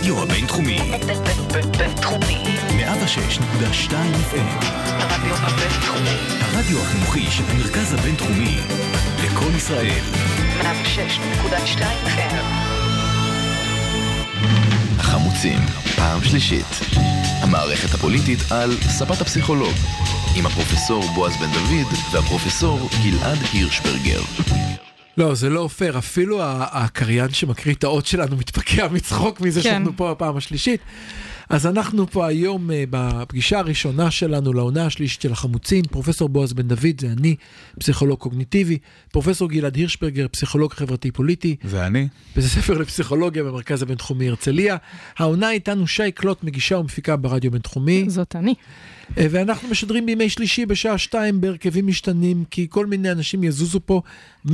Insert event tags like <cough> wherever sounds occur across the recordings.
הרדיו הבינתחומי. בינתחומי. 106.2 FM. הרדיו הבינתחומי. הרדיו החינוכי של המרכז הבינתחומי. לקום ישראל. 106.2 FM. החמוצים, פעם שלישית. המערכת הפוליטית על ספת הפסיכולוג, עם הפרופסור בועז בן דוד והפרופסור גלעד הירשברגר. לא, זה לא פייר, אפילו הקריין שמקריא את האות שלנו מתפקע מצחוק מזה כן. שאנחנו פה הפעם השלישית. אז אנחנו פה היום אה, בפגישה הראשונה שלנו לעונה השלישית של החמוצים, פרופסור בועז בן דוד, זה אני, פסיכולוג קוגניטיבי, פרופסור גלעד הירשברגר, פסיכולוג חברתי פוליטי, זה אני. בית הספר לפסיכולוגיה במרכז הבינתחומי הרצליה. העונה איתנו שי קלוט, מגישה ומפיקה ברדיו בינתחומי. זאת אני. אה, ואנחנו משדרים בימי שלישי בשעה שתיים בהרכבים משתנים, כי כל מיני אנשים יזוזו פה. 106.2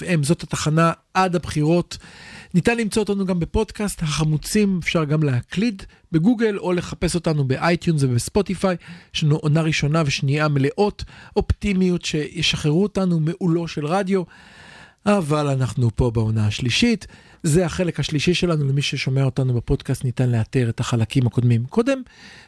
FM, זאת התחנה עד הבחירות. ניתן למצוא אותנו גם בפודקאסט, החמוצים, אפשר גם להקליד בגוגל, או לחפש אותנו ב iTunes וב Spotify. יש לנו עונה ראשונה ושנייה מלאות אופטימיות שישחררו אותנו מעולו של רדיו. אבל אנחנו פה בעונה השלישית. זה החלק השלישי שלנו, למי ששומע אותנו בפודקאסט ניתן לאתר את החלקים הקודמים קודם.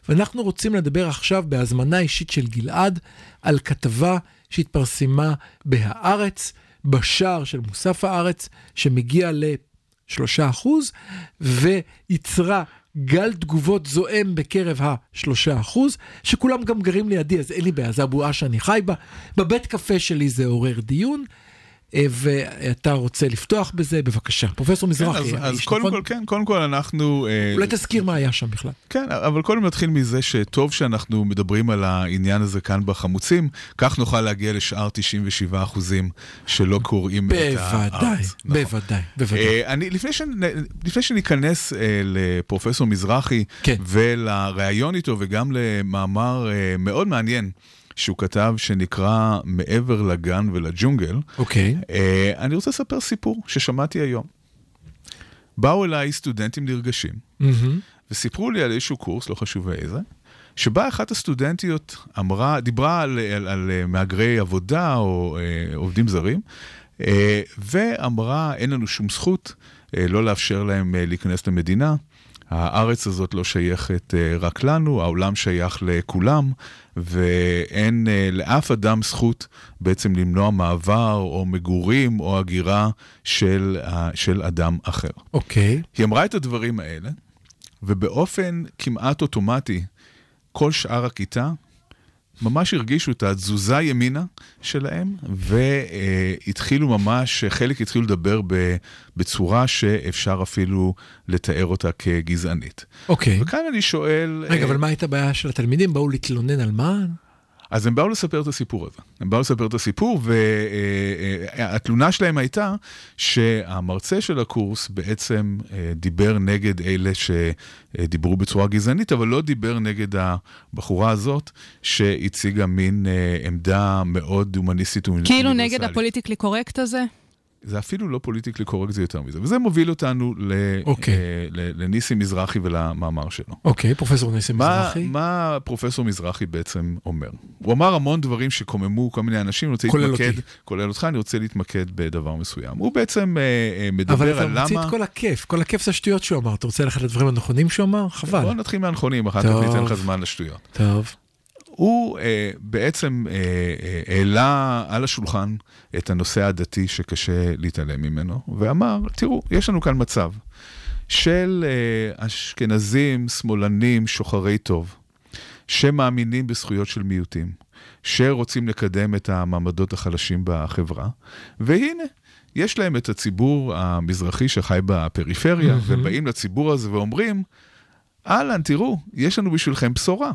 ואנחנו רוצים לדבר עכשיו בהזמנה אישית של גלעד על כתבה שהתפרסמה בהארץ, בשער של מוסף הארץ, שמגיע לשלושה אחוז, ויצרה גל תגובות זועם בקרב השלושה אחוז, שכולם גם גרים לידי, אז אין לי בעיה, זו הבועה שאני חי בה. בבית קפה שלי זה עורר דיון. אה, ואתה רוצה לפתוח בזה, בבקשה. פרופסור כן, מזרחי, אז, אז האיש, קודם נכון? כל, כן, קודם כל אנחנו... אה, אולי תזכיר מה היה שם בכלל. כן, אבל קודם נתחיל מזה שטוב שאנחנו מדברים על העניין הזה כאן בחמוצים, כך נוכל להגיע לשאר 97 אחוזים שלא קוראים את הארץ. בוודאי, נכון. בוודאי, בוודאי. אה, אני, לפני, שנ, לפני שניכנס לפרופסור מזרחי כן. ולראיון איתו וגם למאמר מאוד מעניין שהוא כתב שנקרא מעבר לגן ולג'ונגל, אוקיי. אה, אני רוצה לספר סיפור ששמעתי היום. באו אליי סטודנטים נרגשים, מהמם. וסיפרו לי על איזשהו קורס, לא חשוב איזה, שבה אחת הסטודנטיות אמרה, דיברה על, על, על אה, מהגרי עבודה או אה, עובדים זרים, אה, ואמרה, אין לנו שום זכות אה, לא לאפשר להם אה, להיכנס למדינה. הארץ הזאת לא שייכת אה, רק לנו, העולם שייך לכולם, ואין אה, לאף אדם זכות בעצם למנוע מעבר או מגורים או הגירה של, של אדם אחר. אוקיי. היא אמרה את הדברים האלה, ובאופן כמעט אוטומטי, כל שאר הכיתה ממש הרגישו את התזוזה ימינה שלהם, והתחילו ממש, חלק התחילו לדבר בצורה שאפשר אפילו לתאר אותה כגזענית. אוקיי. וכאן אני שואל... רגע, אה, אבל מה הייתה הבעיה של התלמידים? באו להתלונן על מה? אז הם באו לספר את הסיפור הזה. הם באו לספר את הסיפור, והתלונה שלהם הייתה שהמרצה של הקורס בעצם אה, דיבר נגד אלה שדיברו בצורה גזענית, אבל לא דיבר נגד הבחורה הזאת, שהציגה מין אה, עמדה מאוד הומניסטית כאילו ואוניברסלית. נגד ה politically correct הזה? זה אפילו לא politically correct, זה יותר מזה. וזה מוביל אותנו ל- אוקיי. אה, ל- לניסים מזרחי ולמאמר שלו. אוקיי, פרופסור ניסים מה, מזרחי. מה פרופסור מזרחי בעצם אומר? הוא אמר המון דברים שקוממו כל מיני אנשים, אני רוצה כולל להתמקד, אותי. כולל אותך, אני רוצה להתמקד בדבר מסוים. הוא בעצם אה, אה, אבל מדבר אתה על מוציא למה... את כל הכיף, כל הכיף זה השטויות שהוא אמר. אתה רוצה ללכת לדברים הנכונים שהוא אמר? חבל. בוא נתחיל מהנכונים, אחר כך. ניתן לך זמן לשטויות. טוב. הוא אה, בעצם אה, אה, העלה על השולחן את הנושא הדתי שקשה להתעלם ממנו, ואמר, תראו, יש לנו כאן מצב של אה, אשכנזים, שמאלנים, שוחרי טוב, שמאמינים בזכויות של מיעוטים, שרוצים לקדם את המעמדות החלשים בחברה, והנה, יש להם את הציבור המזרחי שחי בפריפריה, ובאים לציבור הזה ואומרים, אהלן, תראו, יש לנו בשבילכם בשורה.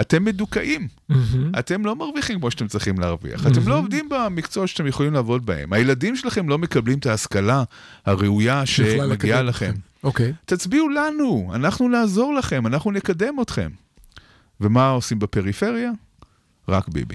אתם מדוכאים, מהמם. אתם לא מרוויחים כמו שאתם צריכים להרוויח, אתם לא עובדים במקצוע שאתם יכולים לעבוד בהם, הילדים שלכם לא מקבלים את ההשכלה הראויה שמגיעה לכם. אוקיי. תצביעו לנו, אנחנו נעזור לכם, אנחנו נקדם אתכם. ומה עושים בפריפריה? רק ביבי.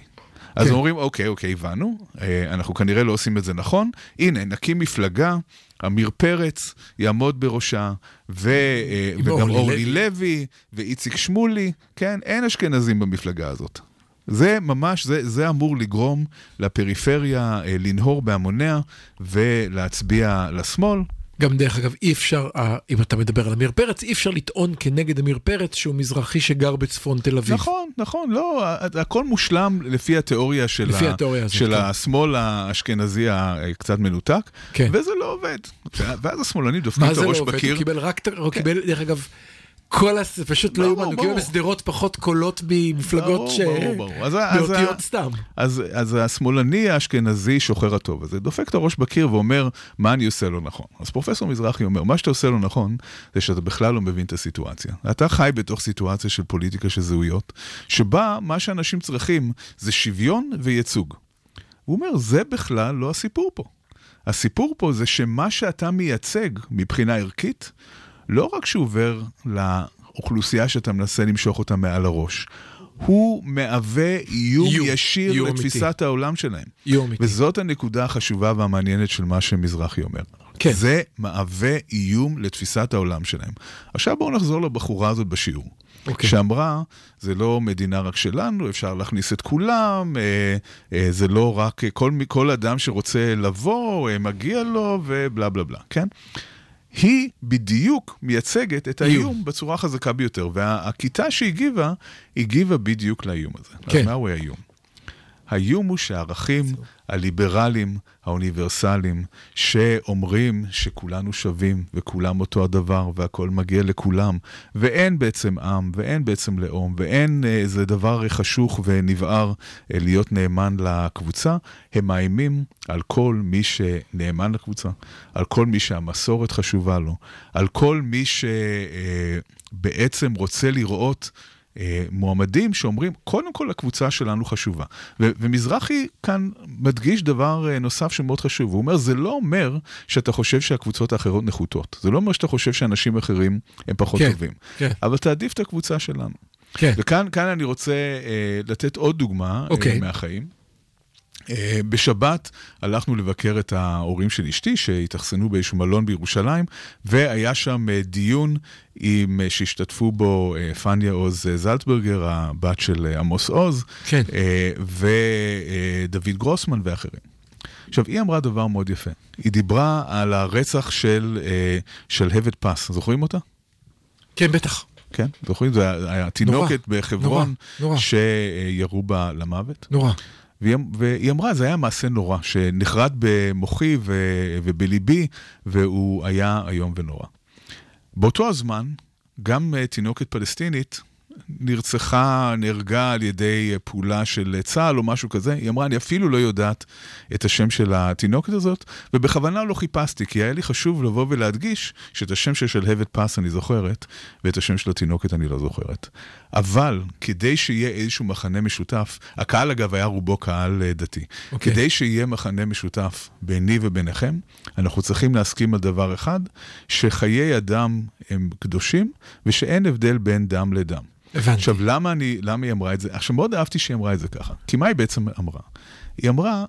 אז כן. אומרים, אוקיי, אוקיי, הבנו, אה, אנחנו כנראה לא עושים את זה נכון, הנה, נקים מפלגה, עמיר פרץ יעמוד בראשה, ו, אה, וגם אורלי. לוי, ואיציק שמולי, כן, אין אשכנזים במפלגה הזאת. זה ממש, זה, זה אמור לגרום לפריפריה אה, לנהור בהמוניה ולהצביע לשמאל. גם דרך אגב, אי אפשר, אה, אם אתה מדבר על עמיר פרץ, אי אפשר לטעון כנגד עמיר פרץ שהוא מזרחי שגר בצפון תל אביב. נכון, נכון, לא, הכל מושלם לפי התיאוריה של, לפי ה, התיאוריה הזאת, של כן. השמאל האשכנזי הקצת מנותק, כן. וזה לא עובד. ואז השמאלנים דופקים מה את זה לא הראש עובד? בקיר. הוא קיבל רק, הוא קיבל, דרך אגב, כל הס... פשוט לא ברור, יאומן, הוא ברור. בשדרות פחות קולות ממפלגות ברור, ש... ברור, ברור. אז אז באותיות סתם. אז, אז השמאלני האשכנזי שוחר הטוב הזה דופק את הראש בקיר ואומר, מה אני עושה לא נכון? אז פרופסור מזרחי אומר, מה שאתה עושה לא נכון, זה שאתה בכלל לא מבין את הסיטואציה. אתה חי בתוך סיטואציה של פוליטיקה של זהויות, שבה מה שאנשים צריכים זה שוויון וייצוג. הוא אומר, זה בכלל לא הסיפור פה. הסיפור פה זה שמה שאתה מייצג מבחינה ערכית, לא רק שהוא עובר לאוכלוסייה שאתה מנסה למשוך אותה מעל הראש, הוא מהווה איום, איום, ישיר אמיתי. לתפיסת העולם שלהם. איום אמיתי. וזאת הנקודה החשובה והמעניינת של מה שמזרחי אומר. כן. זה מהווה איום לתפיסת העולם שלהם. עכשיו בואו נחזור לבחורה הזאת בשיעור. אוקיי. שאמרה, זה לא מדינה רק שלנו, אפשר להכניס את כולם, אה, אה, זה לא רק אה, כל, כל אדם שרוצה לבוא, אה, מגיע לו ובלה בלה בלה, כן? היא בדיוק מייצגת את איום. האיום בצורה החזקה ביותר, והכיתה שהגיבה, הגיבה בדיוק לאיום הזה. כן. אז מהו האיום? האיום הוא שהערכים הליברליים, האוניברסליים, שאומרים שכולנו שווים וכולם אותו הדבר והכל מגיע לכולם, ואין בעצם עם ואין בעצם לאום ואין אה, איזה דבר חשוך ונבער אה, להיות נאמן לקבוצה, הם מאיימים על כל מי שנאמן לקבוצה, על כל מי שהמסורת חשובה לו, על כל מי שבעצם רוצה לראות אה, מועמדים שאומרים, קודם כל הקבוצה שלנו חשובה. ו- ומזרחי כאן מדגיש דבר אה, נוסף שמאוד חשוב, הוא אומר, זה לא אומר שאתה חושב שהקבוצות האחרות נחותות. זה לא אומר שאתה חושב שאנשים אחרים הם פחות כן, טובים. כן. אבל תעדיף את הקבוצה שלנו. כן. וכאן כאן אני רוצה אה, לתת עוד דוגמה אה, אוקיי. מהחיים. אה, בשבת הלכנו לבקר את ההורים של אשתי שהתאכסנו באיזשהו מלון בירושלים והיה שם אה, דיון עם, אה, שהשתתפו בו פניה עוז זלצברגר, הבת של עמוס עוז, כן. ודוד גרוסמן ואחרים. עכשיו, היא אמרה דבר מאוד יפה. היא דיברה על הרצח של שלהבת פס. זוכרים אותה? כן, בטח. כן, זוכרים? היה תינוקת בחברון נורא, נורא. שירו בה למוות. נורא. והיא, והיא אמרה, זה היה מעשה נורא, שנחרט במוחי ו, ובליבי, והוא היה איום ונורא. באותו הזמן, גם אה, תינוקת פלסטינית נרצחה, נהרגה על ידי אה, פעולה של צה"ל או משהו כזה. היא אמרה, אני אפילו לא יודעת את השם של התינוקת הזאת, ובכוונה לא חיפשתי, כי היה לי חשוב לבוא ולהדגיש שאת השם של שלהבת פס אני זוכרת, ואת השם של התינוקת אני לא זוכרת. אבל כדי שיהיה איזשהו מחנה משותף, הקהל אגב היה רובו קהל אה, דתי. אוקיי. כדי שיהיה מחנה משותף ביני וביניכם, אנחנו צריכים להסכים על דבר אחד, שחיי אדם הם קדושים, ושאין הבדל בין דם לדם. הבנתי. עכשיו, למה, אני, למה היא אמרה את זה? עכשיו, מאוד אהבתי שהיא אמרה את זה ככה. כי מה היא בעצם אמרה? היא אמרה,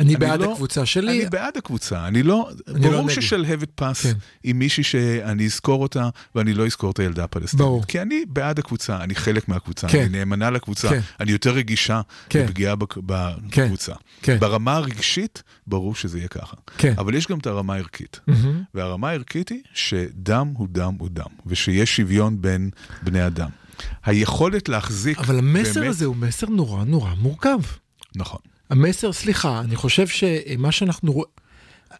אני אני בעד לא- הקבוצה שלי. אני בעד הקבוצה, אני לא... אני ברור לא. ששלהבת פס כן. היא מישהי שאני אזכור אותה, ואני לא אזכור את הילדה הפלסטינית. ברור. כי אני בעד הקבוצה, אני חלק מהקבוצה, כן. אני נאמנה לקבוצה, כן. אני יותר רגישה כן. לפגיעה בק- כן. בקבוצה. כן. ברמה הרגשית, ברור שזה יהיה ככה. כן. אבל יש גם את הרמה הערכית. מהמם. והרמה הערכית היא שדם הוא דם הוא דם, ושיש שוויון בין בני אדם. היכולת להחזיק... אבל המסר באמת- הזה הוא מסר נורא נורא מורכב. נכון. המסר, סליחה, אני חושב שמה שאנחנו רואים...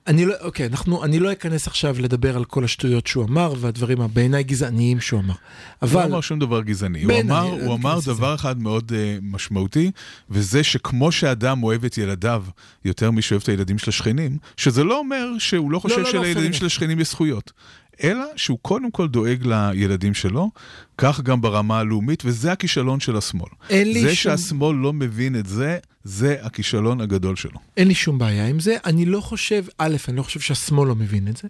אני לא, אוקיי, אנחנו, אני לא אכנס עכשיו לדבר על כל השטויות שהוא אמר והדברים הבעיניי גזעניים שהוא אמר. הוא לא אבל, אמר שום דבר גזעני, הוא אמר, אני- הוא אני אמר. דבר אחד מאוד uh, משמעותי, וזה שכמו שאדם אוהב את ילדיו יותר משאוהב את הילדים של השכנים, שזה לא אומר שהוא לא חושב לא, לא, שלילדים fair של השכנים יש זכויות, אלא שהוא קודם כל דואג לילדים שלו, כך גם ברמה הלאומית, וזה הכישלון של השמאל. אין לי זה שום- שהשמאל לא מבין את זה, זה הכישלון הגדול שלו. אין לי שום בעיה עם זה. אני לא חושב, א', אני לא חושב שהשמאל לא מבין את זה.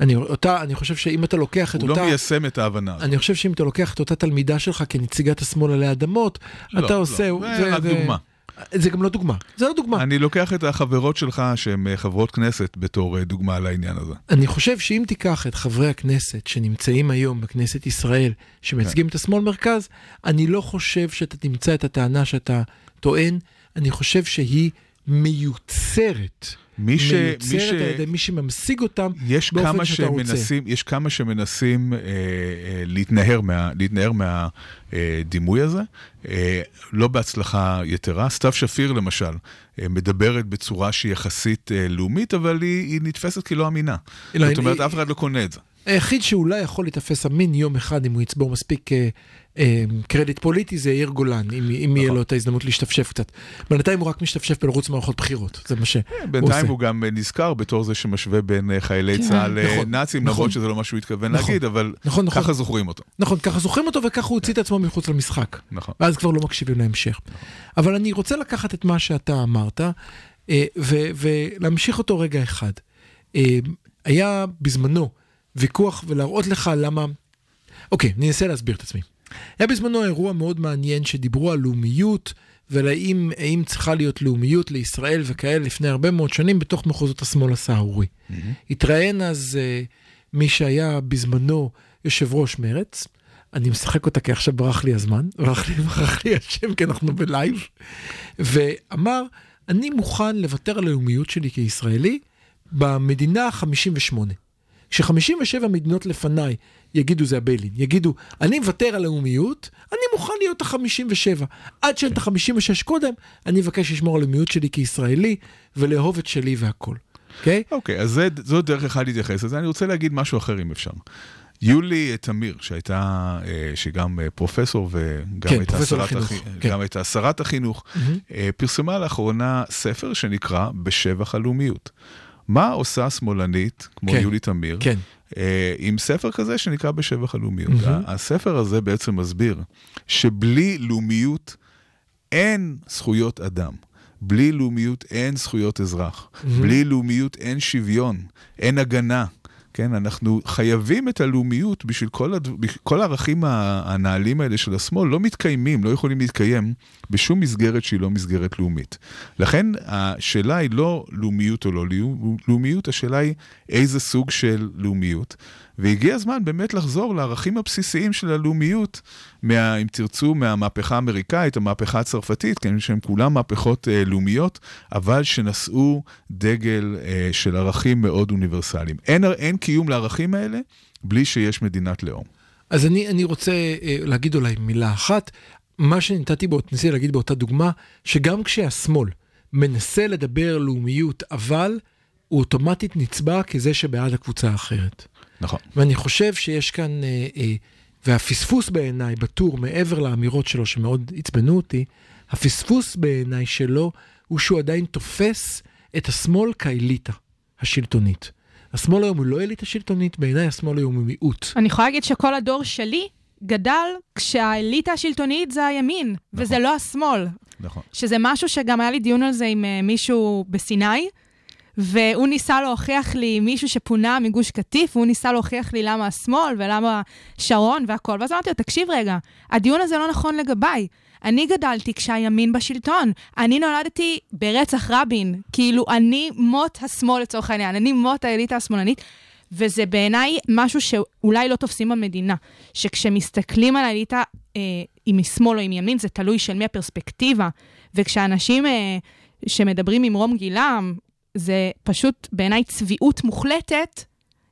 אני, אותה, אני חושב שאם אתה לוקח את הוא אותה... לא מיישם את ההבנה הזאת. אני חושב שאם אתה לוקח את אותה תלמידה שלך כנציגת השמאל עלי אדמות, לא, אתה לא, עושה... זה רק דוגמה. זה גם לא דוגמה. זה לא דוגמה. אני לוקח את החברות שלך, שהן אה, חברות כנסת, בתור אה, דוגמה לעניין הזה. אני חושב שאם תיקח את חברי הכנסת שנמצאים היום בכנסת ישראל, שמייצגים את השמאל מרכז, אני לא חושב שאתה תמצא את הטענה שאתה טוען, אני חושב שהיא מיוצרת. מי ש- מי מיוצרת ש- על ידי מי שממשיג אותם יש באופן כמה, שאתה רוצה. שמנסים, יש כמה שמנסים אה, אה, להתנער, מה, להתנער מהדימוי הזה, אה, לא בהצלחה יתרה. סתיו שפיר למשל אה, מדברת בצורה שהיא יחסית אה, לאומית, אבל היא, היא נתפסת כלא אמינה. לא, זאת אומרת, היא- אף אחד לא קונה את זה. היחיד שאולי יכול להיתפס אמין יום אחד אם הוא יצבור מספיק אה, אה, קרדיט פוליטי זה יאיר גולן, אם, אם יהיה נכון. לו את ההזדמנות להשתפשף קצת. בינתיים הוא רק משתפשף בלרוץ מערכות בחירות, זה מה שהוא בינתיים עושה. הוא גם אה, נזכר בתור זה שמשווה בין אה, חיילי כן, צה"ל נכון, לנאצים, נכון. למרות שזה לא מה שהוא התכוון נכון, להגיד, אבל נכון, נכון. ככה זוכרים אותו. נכון, ככה זוכרים אותו וככה הוא הוציא את עצמו מחוץ למשחק. נכון. ואז כבר לא מקשיבים להמשך. אבל אני רוצה לקחת את מה שאתה אמרת אה, ולהמשיך אותו רגע אחד. אה, היה בזמנו ויכוח ולהראות לך למה... אוקיי, אני אנסה להסביר את עצמי. היה בזמנו אירוע מאוד מעניין שדיברו על לאומיות האם צריכה להיות לאומיות לישראל וכאלה לפני הרבה מאוד שנים בתוך מחוזות השמאל הסהרורי. התראיין אז אה, מי שהיה בזמנו יושב ראש מרץ, אני משחק אותה כי עכשיו ברח לי הזמן, <laughs> ברח לי, ברח לי השם כי אנחנו בלייב, ואמר, אני מוכן לוותר על הלאומיות שלי כישראלי במדינה ה-58. כש-57 מדינות לפניי יגידו זה הביילין, יגידו, אני מוותר על לאומיות, אני מוכן להיות ה-57. עד שאין את ה-56 קודם, אני מבקש לשמור על הלאומיות שלי כישראלי ולאהוב את שלי והכל. אוקיי? אוקיי, אז זה, זו דרך אחת להתייחס לזה. אני רוצה להגיד משהו אחר אם אפשר. יולי תמיר, שהייתה, אה, שגם אה, פרופסור וגם כן, הייתה שרת, לחינוך, החי... כן. גם הייתה שרת החינוך, אה, פרסמה לאחרונה ספר שנקרא בשבח הלאומיות. מה עושה שמאלנית, כמו כן, יולי תמיר, כן. אה, עם ספר כזה שנקרא בשבח הלאומיות? הספר הזה בעצם מסביר שבלי לאומיות אין זכויות אדם. בלי לאומיות אין זכויות אזרח. בלי לאומיות אין שוויון, אין הגנה. כן, אנחנו חייבים את הלאומיות בשביל כל, הד... כל הערכים הנעלים האלה של השמאל לא מתקיימים, לא יכולים להתקיים בשום מסגרת שהיא לא מסגרת לאומית. לכן השאלה היא לא לאומיות או לא לאו- לאומיות, השאלה היא איזה סוג של לאומיות. והגיע הזמן באמת לחזור לערכים הבסיסיים של הלאומיות, מה, אם תרצו, מהמהפכה האמריקאית, המהפכה הצרפתית, כן, שהן כולן מהפכות אה, לאומיות, אבל שנשאו דגל אה, של ערכים מאוד אוניברסליים. אין, אין קיום לערכים האלה בלי שיש מדינת לאום. אז אני, אני רוצה אה, להגיד אולי מילה אחת. מה שנתתי בו, ניסיתי להגיד באותה דוגמה, שגם כשהשמאל מנסה לדבר לאומיות, אבל הוא אוטומטית נצבע כזה שבעד הקבוצה האחרת. נכון. ואני חושב שיש כאן, אה, אה, והפספוס בעיניי בטור, מעבר לאמירות שלו שמאוד עצבנו אותי, הפספוס בעיניי שלו הוא שהוא עדיין תופס את השמאל כאליטה השלטונית. השמאל היום הוא לא אליטה שלטונית, בעיניי השמאל היום הוא מיעוט. אני יכולה להגיד שכל הדור שלי גדל כשהאליטה השלטונית זה הימין, וזה לא השמאל. נכון. שזה משהו שגם היה לי דיון על זה עם אה, מישהו בסיני, והוא ניסה להוכיח לי מישהו שפונה מגוש קטיף, והוא ניסה להוכיח לי למה השמאל ולמה שרון והכל. ואז אמרתי לו, תקשיב רגע, הדיון הזה לא נכון לגביי. אני גדלתי כשהימין בשלטון. אני נולדתי ברצח רבין. כאילו, אני מות השמאל לצורך העניין, אני מות האליטה השמאלנית. וזה בעיניי משהו שאולי לא תופסים במדינה, שכשמסתכלים על האליטה, אה, אם משמאל או עם ימין, זה תלוי של מי הפרספקטיבה. וכשאנשים אה, שמדברים ממרום גילם, זה פשוט בעיניי צביעות מוחלטת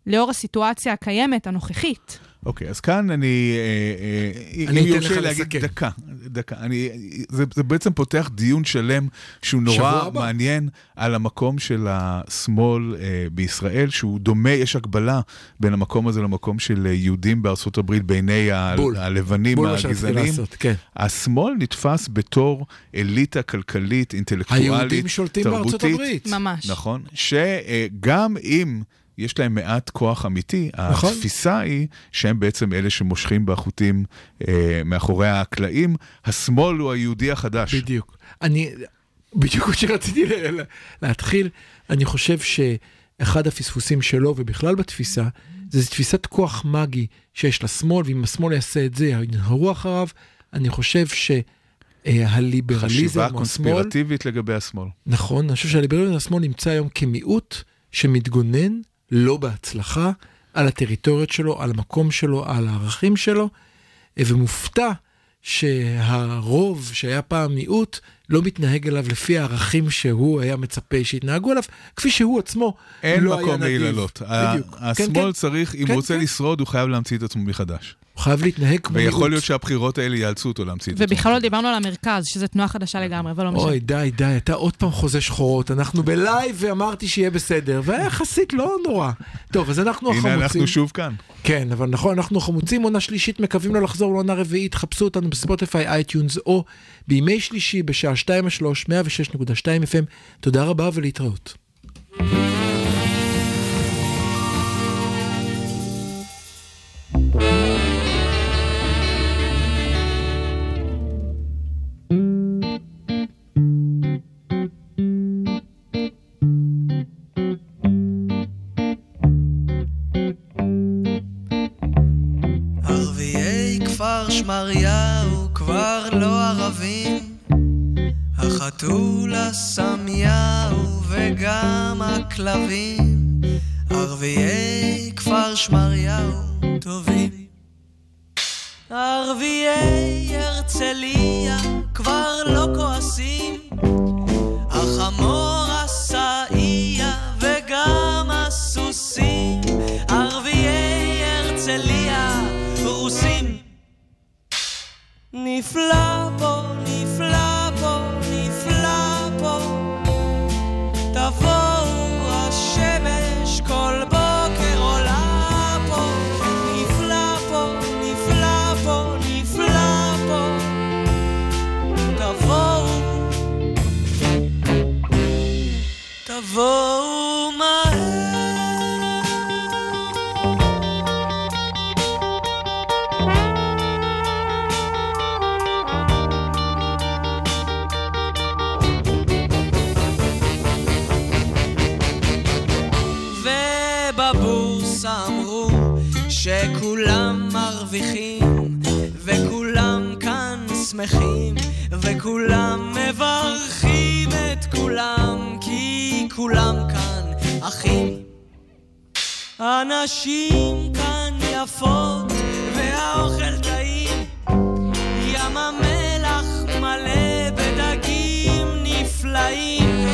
לאור הסיטואציה הקיימת, הנוכחית. אוקיי, אז כאן אני, אה, אה, אני אתן לך לסכם. דקה, דקה, אני, זה, זה בעצם פותח דיון שלם שהוא נורא הבא. מעניין על המקום של השמאל אה, בישראל, שהוא דומה, יש הקבלה בין המקום הזה למקום של אה, יהודים בארצות הברית בעיני ה- בול. הלבנים בול מה שרציתי הגזענים. לעשות, כן. השמאל נתפס בתור אליטה כלכלית, אינטלקטואלית, היהודים שולטים בארצות תרבותית. הברית. ממש. נכון, שגם אם יש להם מעט כוח אמיתי, נכון. התפיסה היא שהם בעצם אלה שמושכים בחוטים אה, מאחורי הקלעים. השמאל הוא היהודי החדש. בדיוק. אני, בדיוק מה שרציתי ל- ל- להתחיל, אני חושב שאחד הפספוסים שלו ובכלל בתפיסה, זה תפיסת כוח מגי שיש לשמאל, ואם השמאל יעשה את זה, ינהרו אחריו. אני חושב שהליברליזם חשיבה או השמאל, קונספירטיבית לגבי השמאל. נכון, אני חושב שהליברליזם השמאל נמצא היום כמיעוט שמתגונן, לא בהצלחה, על הטריטוריות שלו, על המקום שלו, על הערכים שלו, ומופתע שהרוב, שהיה פעם מיעוט, לא מתנהג אליו לפי הערכים שהוא היה מצפה שיתנהגו אליו, כפי שהוא עצמו אין לא היה מקום נדיב. להיללות. בדיוק. ה- כן, השמאל כן. צריך, אם כן, הוא רוצה כן. לשרוד, הוא חייב להמציא את עצמו מחדש. הוא חייב להתנהג כמו מיעוט. ויכול להיות שהבחירות האלה יאלצו אותו להמציא את עצמו. ובכלל לא. דיברנו על המרכז, שזו תנועה חדשה לגמרי, אבל לא משנה. אוי, די, די, אתה עוד פעם חוזה שחורות. אנחנו בלייב ואמרתי שיהיה בסדר, והיה יחסית לא נורא. טוב, אז אנחנו החמוצים. הנה אנחנו שוב כאן. כן, אבל נכון, אנחנו החמוצים, עונה שלישית, מקווים לא לחזור לעונה רביעית, חפשו אותנו ב Spotify, iTunes, או בימי שלישי בשעה 2 3 106.2 FM. תודה רבה ולהתראות. שמריהו כבר לא ערבים. החתול הסמיהו וגם הכלבים. ערביי כפר שמריהו טובים. ערביי הרצליה כבר לא כועסים. החמור הסעיה וגם הסוסים. ערביי הרצליה רוסים נפלא פה, נפלא פה, שכולם מרוויחים וכולם כאן שמחים וכולם מברכים את כולם כי כולם כאן אחים. הנשים כאן יפות והאוכל טעים. ים המלח מלא בדגים נפלאים